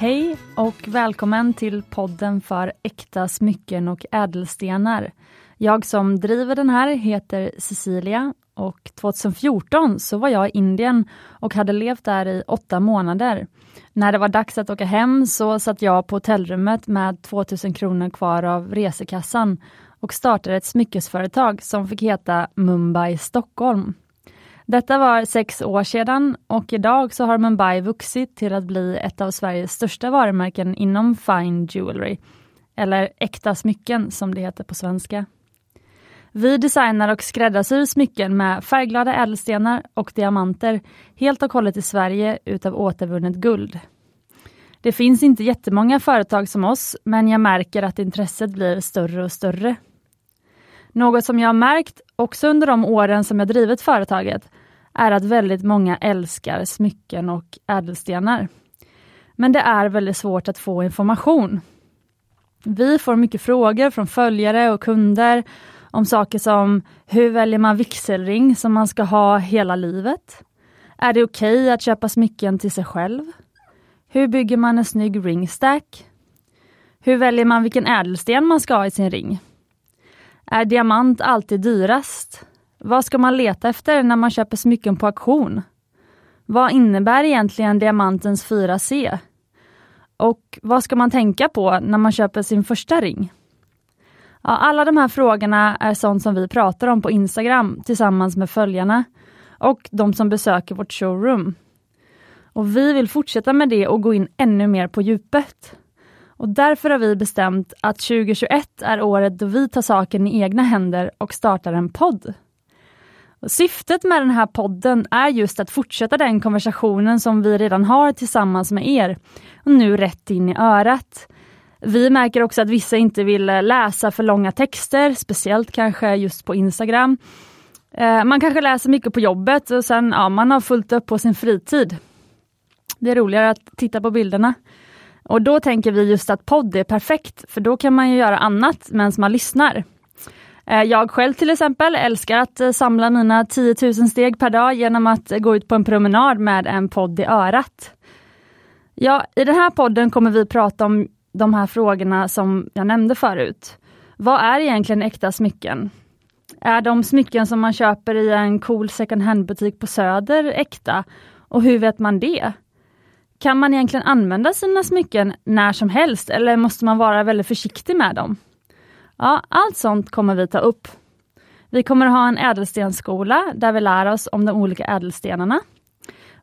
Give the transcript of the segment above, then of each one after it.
Hej och välkommen till podden för äkta smycken och ädelstenar. Jag som driver den här heter Cecilia och 2014 så var jag i Indien och hade levt där i åtta månader. När det var dags att åka hem så satt jag på hotellrummet med 2000 kronor kvar av resekassan och startade ett smyckesföretag som fick heta Mumbai Stockholm. Detta var sex år sedan och idag så har Mumbai vuxit till att bli ett av Sveriges största varumärken inom fine jewelry, eller äkta smycken som det heter på svenska. Vi designar och skräddarsyr smycken med färgglada ädelstenar och diamanter helt och hållet i Sverige utav återvunnet guld. Det finns inte jättemånga företag som oss, men jag märker att intresset blir större och större. Något som jag har märkt också under de åren som jag drivit företaget är att väldigt många älskar smycken och ädelstenar. Men det är väldigt svårt att få information. Vi får mycket frågor från följare och kunder om saker som hur väljer man vigselring som man ska ha hela livet? Är det okej okay att köpa smycken till sig själv? Hur bygger man en snygg ringstack? Hur väljer man vilken ädelsten man ska ha i sin ring? Är diamant alltid dyrast? Vad ska man leta efter när man köper smycken på auktion? Vad innebär egentligen diamantens 4C? Och vad ska man tänka på när man köper sin första ring? Ja, alla de här frågorna är sånt som vi pratar om på Instagram tillsammans med följarna och de som besöker vårt showroom. Och Vi vill fortsätta med det och gå in ännu mer på djupet. Och Därför har vi bestämt att 2021 är året då vi tar saken i egna händer och startar en podd. Syftet med den här podden är just att fortsätta den konversationen som vi redan har tillsammans med er, och nu rätt in i örat. Vi märker också att vissa inte vill läsa för långa texter, speciellt kanske just på Instagram. Eh, man kanske läser mycket på jobbet och sen ja, man har fullt upp på sin fritid. Det är roligare att titta på bilderna. Och då tänker vi just att podd är perfekt, för då kan man ju göra annat medan man lyssnar. Eh, jag själv till exempel älskar att eh, samla mina 10 000 steg per dag genom att eh, gå ut på en promenad med en podd i örat. Ja, I den här podden kommer vi prata om de här frågorna som jag nämnde förut. Vad är egentligen äkta smycken? Är de smycken som man köper i en cool second hand-butik på Söder äkta? Och hur vet man det? Kan man egentligen använda sina smycken när som helst eller måste man vara väldigt försiktig med dem? Ja, allt sånt kommer vi ta upp. Vi kommer ha en ädelstensskola där vi lär oss om de olika ädelstenarna.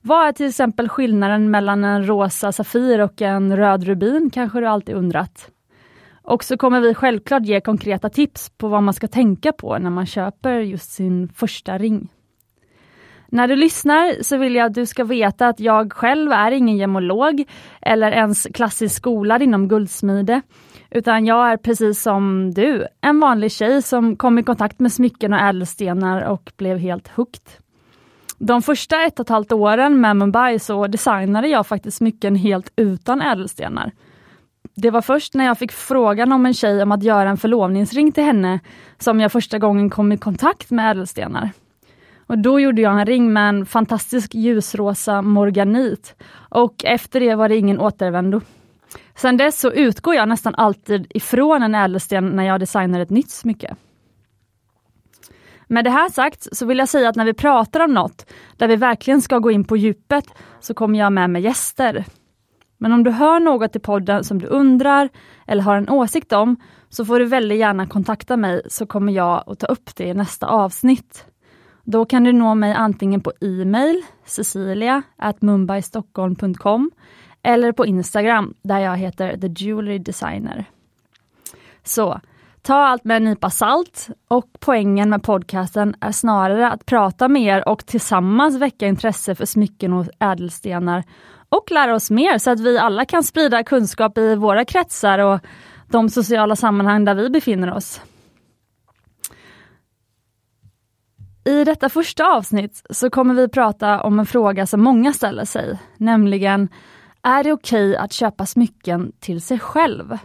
Vad är till exempel skillnaden mellan en rosa safir och en röd rubin, kanske du alltid undrat. Och så kommer vi självklart ge konkreta tips på vad man ska tänka på när man köper just sin första ring. När du lyssnar så vill jag att du ska veta att jag själv är ingen gemolog eller ens klassisk skolad inom guldsmide. Utan jag är precis som du, en vanlig tjej som kom i kontakt med smycken och ädelstenar och blev helt hooked. De första ett och ett halvt åren med Mumbai så designade jag faktiskt smycken helt utan ädelstenar. Det var först när jag fick frågan om en tjej om att göra en förlovningsring till henne som jag första gången kom i kontakt med ädelstenar. Och Då gjorde jag en ring med en fantastisk ljusrosa morganit och efter det var det ingen återvändo. Sen dess så utgår jag nästan alltid ifrån en ädelsten när jag designar ett nytt smycke. Med det här sagt så vill jag säga att när vi pratar om något där vi verkligen ska gå in på djupet så kommer jag med mig gäster. Men om du hör något i podden som du undrar eller har en åsikt om så får du väldigt gärna kontakta mig så kommer jag att ta upp det i nästa avsnitt. Då kan du nå mig antingen på e-mail, cecilia.mumbaistockholm.com eller på Instagram där jag heter The Jewelry Designer. Så ta allt med en nypa salt och poängen med podcasten är snarare att prata med er och tillsammans väcka intresse för smycken och ädelstenar och lära oss mer så att vi alla kan sprida kunskap i våra kretsar och de sociala sammanhang där vi befinner oss. I detta första avsnitt så kommer vi prata om en fråga som många ställer sig, nämligen är det okej okay att köpa smycken till sig själv?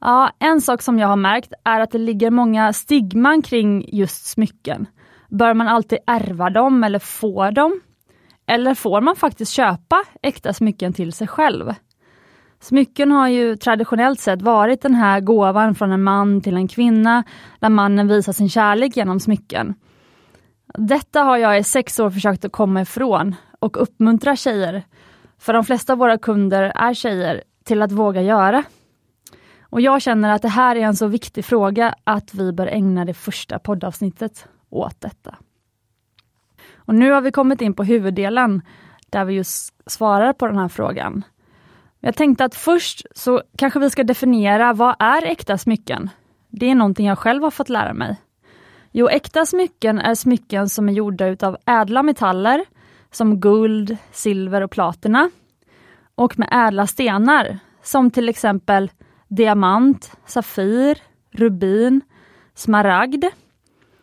Ja, en sak som jag har märkt är att det ligger många stigman kring just smycken. Bör man alltid ärva dem eller få dem? Eller får man faktiskt köpa äkta smycken till sig själv? Smycken har ju traditionellt sett varit den här gåvan från en man till en kvinna, där mannen visar sin kärlek genom smycken. Detta har jag i sex år försökt att komma ifrån och uppmuntra tjejer, för de flesta av våra kunder är tjejer, till att våga göra. Och jag känner att det här är en så viktig fråga att vi bör ägna det första poddavsnittet åt detta. Och nu har vi kommit in på huvuddelen, där vi just svarar på den här frågan. Jag tänkte att först så kanske vi ska definiera vad är äkta smycken? Det är någonting jag själv har fått lära mig. Jo, äkta smycken är smycken som är gjorda utav ädla metaller som guld, silver och platina. Och med ädla stenar som till exempel diamant, safir, rubin, smaragd.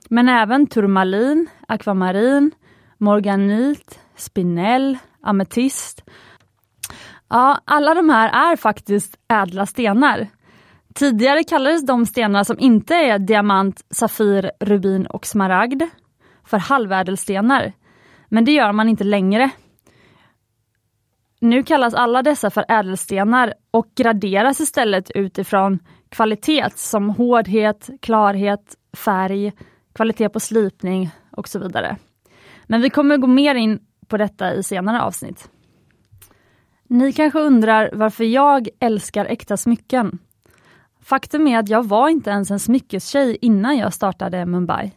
Men även turmalin, akvamarin, morganit, spinell, ametist. Ja, alla de här är faktiskt ädla stenar. Tidigare kallades de stenar som inte är diamant, safir, rubin och smaragd för halvädelstenar. Men det gör man inte längre. Nu kallas alla dessa för ädelstenar och graderas istället utifrån kvalitet som hårdhet, klarhet, färg, kvalitet på slipning och så vidare. Men vi kommer gå mer in på detta i senare avsnitt. Ni kanske undrar varför jag älskar äkta smycken? Faktum är att jag var inte ens en smyckestjej innan jag startade Mumbai.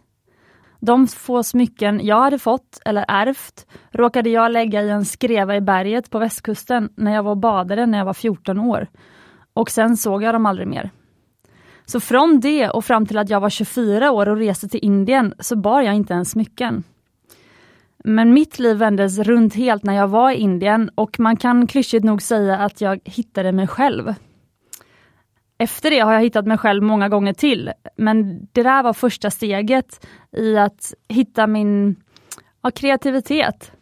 De få smycken jag hade fått eller ärvt råkade jag lägga i en skreva i berget på västkusten när jag var badare när jag var 14 år. Och sen såg jag dem aldrig mer. Så från det och fram till att jag var 24 år och reste till Indien så bar jag inte ens smycken. Men mitt liv vändes runt helt när jag var i Indien och man kan klyschigt nog säga att jag hittade mig själv. Efter det har jag hittat mig själv många gånger till, men det där var första steget i att hitta min ja, kreativitet.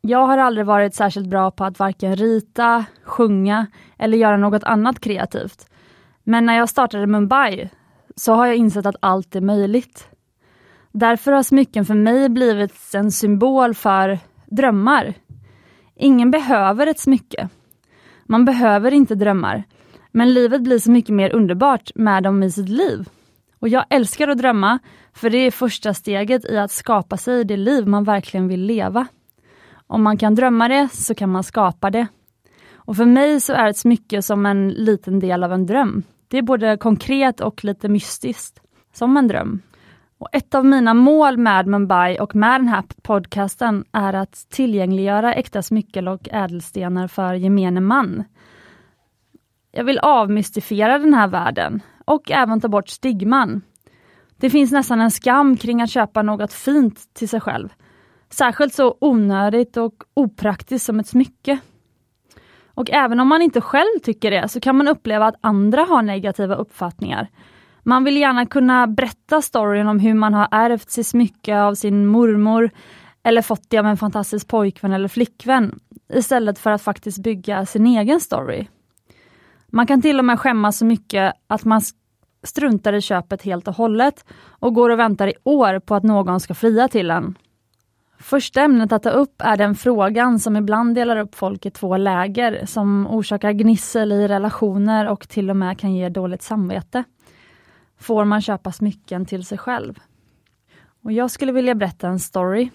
Jag har aldrig varit särskilt bra på att varken rita, sjunga eller göra något annat kreativt. Men när jag startade Mumbai så har jag insett att allt är möjligt. Därför har smycken för mig blivit en symbol för drömmar. Ingen behöver ett smycke. Man behöver inte drömmar. Men livet blir så mycket mer underbart med dem i sitt liv. Och jag älskar att drömma, för det är första steget i att skapa sig det liv man verkligen vill leva. Om man kan drömma det, så kan man skapa det. Och för mig så är ett smycke som en liten del av en dröm. Det är både konkret och lite mystiskt, som en dröm. Och ett av mina mål med Mumbai och med den här podcasten är att tillgängliggöra äkta smycken och ädelstenar för gemene man. Jag vill avmystifiera den här världen och även ta bort stigman. Det finns nästan en skam kring att köpa något fint till sig själv. Särskilt så onödigt och opraktiskt som ett smycke. Och även om man inte själv tycker det så kan man uppleva att andra har negativa uppfattningar. Man vill gärna kunna berätta storyn om hur man har ärvt sitt smycke av sin mormor eller fått det av en fantastisk pojkvän eller flickvän istället för att faktiskt bygga sin egen story. Man kan till och med skämmas så mycket att man struntar i köpet helt och hållet och går och väntar i år på att någon ska fria till en. Första ämnet att ta upp är den frågan som ibland delar upp folk i två läger, som orsakar gnissel i relationer och till och med kan ge dåligt samvete. Får man köpa smycken till sig själv? Och Jag skulle vilja berätta en story.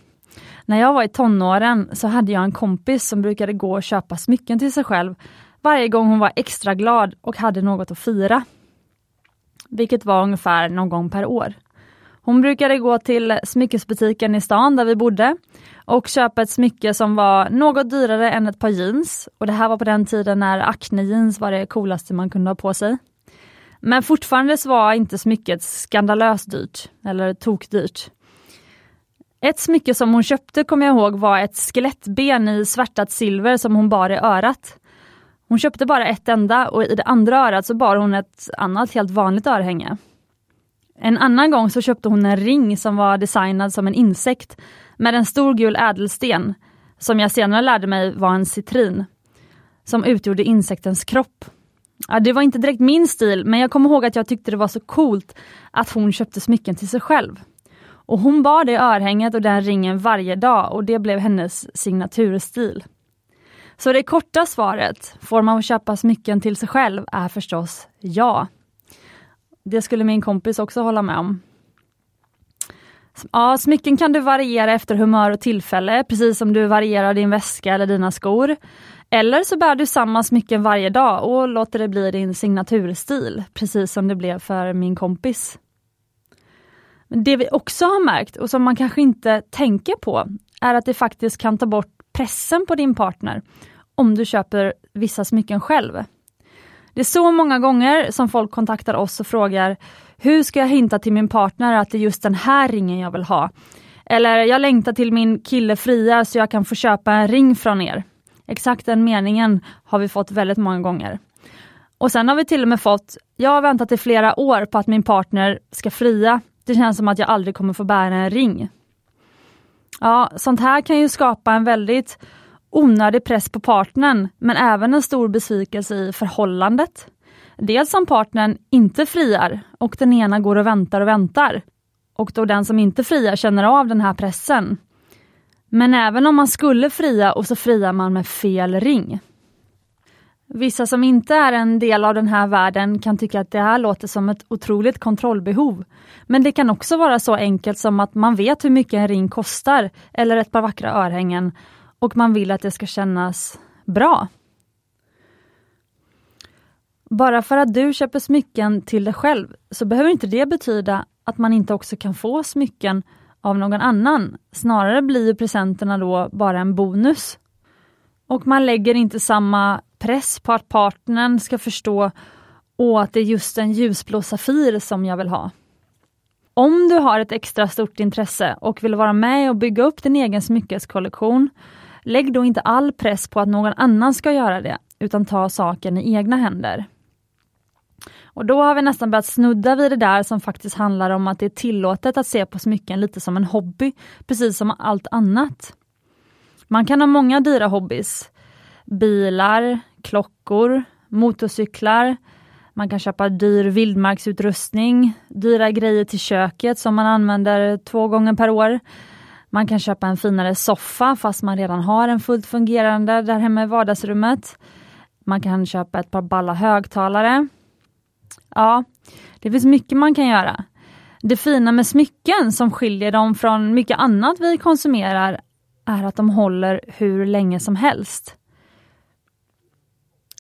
När jag var i tonåren så hade jag en kompis som brukade gå och köpa smycken till sig själv varje gång hon var extra glad och hade något att fira. Vilket var ungefär någon gång per år. Hon brukade gå till smyckesbutiken i stan där vi bodde och köpa ett smycke som var något dyrare än ett par jeans. Och det här var på den tiden när Acne jeans var det coolaste man kunde ha på sig. Men fortfarande så var inte smycket skandalöst dyrt, eller tokdyrt. Ett smycke som hon köpte kommer jag ihåg var ett skelettben i svärtat silver som hon bar i örat. Hon köpte bara ett enda och i det andra örat så bar hon ett annat helt vanligt örhänge. En annan gång så köpte hon en ring som var designad som en insekt med en stor gul ädelsten, som jag senare lärde mig var en citrin, som utgjorde insektens kropp. Ja, det var inte direkt min stil, men jag kommer ihåg att jag tyckte det var så coolt att hon köpte smycken till sig själv. Och Hon bar det örhänget och den ringen varje dag och det blev hennes signaturstil. Så det korta svaret, får man köpa smycken till sig själv, är förstås ja. Det skulle min kompis också hålla med om. Ja, smycken kan du variera efter humör och tillfälle, precis som du varierar din väska eller dina skor. Eller så bär du samma smycken varje dag och låter det bli din signaturstil, precis som det blev för min kompis. Det vi också har märkt och som man kanske inte tänker på är att det faktiskt kan ta bort pressen på din partner om du köper vissa smycken själv. Det är så många gånger som folk kontaktar oss och frågar hur ska jag hinta till min partner att det är just den här ringen jag vill ha? Eller jag längtar till min kille fria så jag kan få köpa en ring från er. Exakt den meningen har vi fått väldigt många gånger. Och sen har vi till och med fått, jag har väntat i flera år på att min partner ska fria. Det känns som att jag aldrig kommer få bära en ring. Ja, sånt här kan ju skapa en väldigt onödig press på partnern, men även en stor besvikelse i förhållandet. Dels om partnern inte friar och den ena går och väntar och väntar. Och då den som inte friar känner av den här pressen. Men även om man skulle fria och så friar man med fel ring. Vissa som inte är en del av den här världen kan tycka att det här låter som ett otroligt kontrollbehov. Men det kan också vara så enkelt som att man vet hur mycket en ring kostar eller ett par vackra örhängen och man vill att det ska kännas bra. Bara för att du köper smycken till dig själv så behöver inte det betyda att man inte också kan få smycken av någon annan. Snarare blir presenterna då bara en bonus. Och man lägger inte samma press på att partnern ska förstå och att det är just en ljusblå Safir som jag vill ha. Om du har ett extra stort intresse och vill vara med och bygga upp din egen smyckeskollektion, lägg då inte all press på att någon annan ska göra det, utan ta saken i egna händer. Och då har vi nästan börjat snudda vid det där som faktiskt handlar om att det är tillåtet att se på smycken lite som en hobby, precis som allt annat. Man kan ha många dyra hobbys. Bilar, klockor, motorcyklar, man kan köpa dyr vildmarksutrustning, dyra grejer till köket som man använder två gånger per år. Man kan köpa en finare soffa fast man redan har en fullt fungerande där hemma i vardagsrummet. Man kan köpa ett par balla högtalare. Ja, det finns mycket man kan göra. Det fina med smycken som skiljer dem från mycket annat vi konsumerar är att de håller hur länge som helst.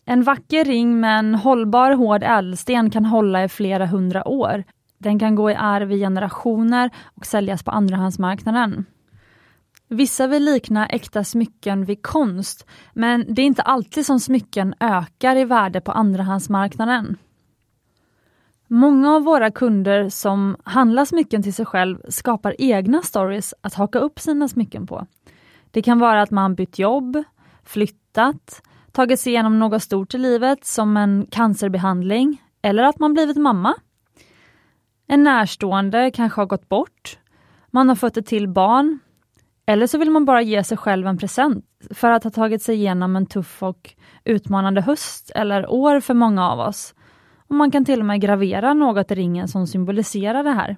En vacker ring med en hållbar hård ädelsten kan hålla i flera hundra år. Den kan gå i arv i generationer och säljas på andrahandsmarknaden. Vissa vill likna äkta smycken vid konst, men det är inte alltid som smycken ökar i värde på andrahandsmarknaden. Många av våra kunder som handlar smycken till sig själv skapar egna stories att haka upp sina smycken på. Det kan vara att man bytt jobb, flyttat, tagit sig igenom något stort i livet som en cancerbehandling eller att man blivit mamma. En närstående kanske har gått bort. Man har fått ett till barn. Eller så vill man bara ge sig själv en present för att ha tagit sig igenom en tuff och utmanande höst eller år för många av oss. Och Man kan till och med gravera något i ringen som symboliserar det här.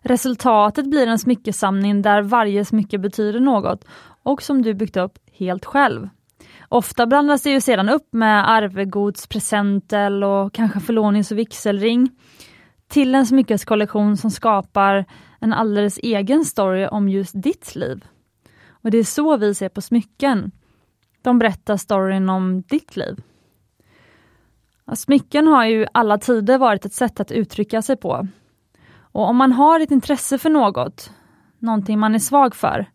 Resultatet blir en smyckesamling där varje smycke betyder något och som du byggt upp helt själv. Ofta blandas det ju sedan upp med arvegods, presentel och kanske förlånings och vigselring till en smyckeskollektion som skapar en alldeles egen story om just ditt liv. Och Det är så vi ser på smycken. De berättar storyn om ditt liv. Smycken har ju alla tider varit ett sätt att uttrycka sig på. Och om man har ett intresse för något, någonting man är svag för,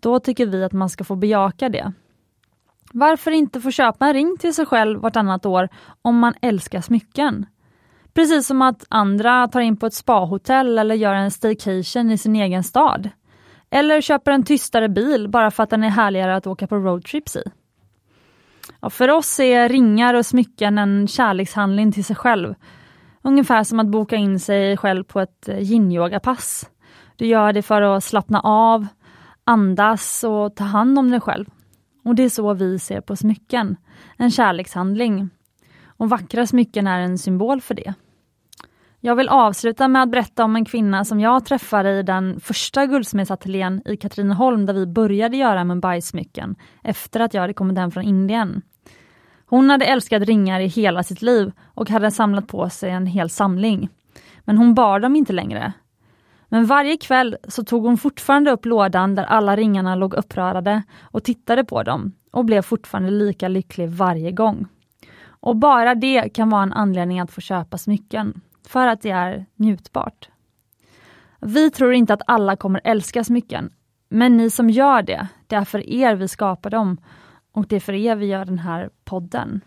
då tycker vi att man ska få bejaka det. Varför inte få köpa en ring till sig själv vartannat år om man älskar smycken? Precis som att andra tar in på ett spahotell eller gör en staycation i sin egen stad. Eller köper en tystare bil bara för att den är härligare att åka på roadtrips i. Ja, för oss är ringar och smycken en kärlekshandling till sig själv. Ungefär som att boka in sig själv på ett eh, yin-yoga-pass. Du gör det för att slappna av, andas och ta hand om dig själv. Och det är så vi ser på smycken, en kärlekshandling. Och vackra smycken är en symbol för det. Jag vill avsluta med att berätta om en kvinna som jag träffade i den första guldsmedsateljén i Katrineholm där vi började göra Mumbai-smycken efter att jag hade kommit hem från Indien. Hon hade älskat ringar i hela sitt liv och hade samlat på sig en hel samling. Men hon bar dem inte längre. Men varje kväll så tog hon fortfarande upp lådan där alla ringarna låg upprörade och tittade på dem och blev fortfarande lika lycklig varje gång. Och bara det kan vara en anledning att få köpa smycken, för att det är njutbart. Vi tror inte att alla kommer älska smycken, men ni som gör det, det är för er vi skapar dem och det är för er vi gör den här podden.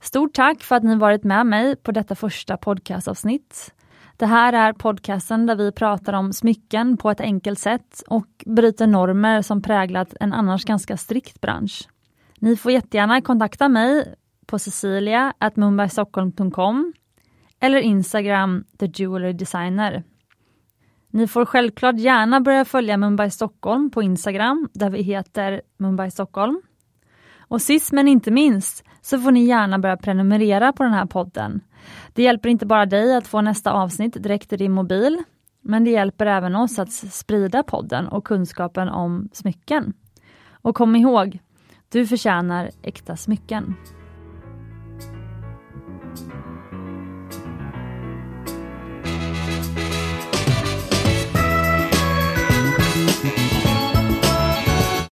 Stort tack för att ni varit med mig på detta första podcastavsnitt. Det här är podcasten där vi pratar om smycken på ett enkelt sätt och bryter normer som präglat en annars ganska strikt bransch. Ni får jättegärna kontakta mig på cecilia.mumbaistockholm.com eller Instagram The Jewelry Designer. Ni får självklart gärna börja följa Mumbai Stockholm på Instagram där vi heter Mumbai Stockholm. Och sist men inte minst så får ni gärna börja prenumerera på den här podden. Det hjälper inte bara dig att få nästa avsnitt direkt i din mobil, men det hjälper även oss att sprida podden och kunskapen om smycken. Och kom ihåg, du förtjänar äkta smycken.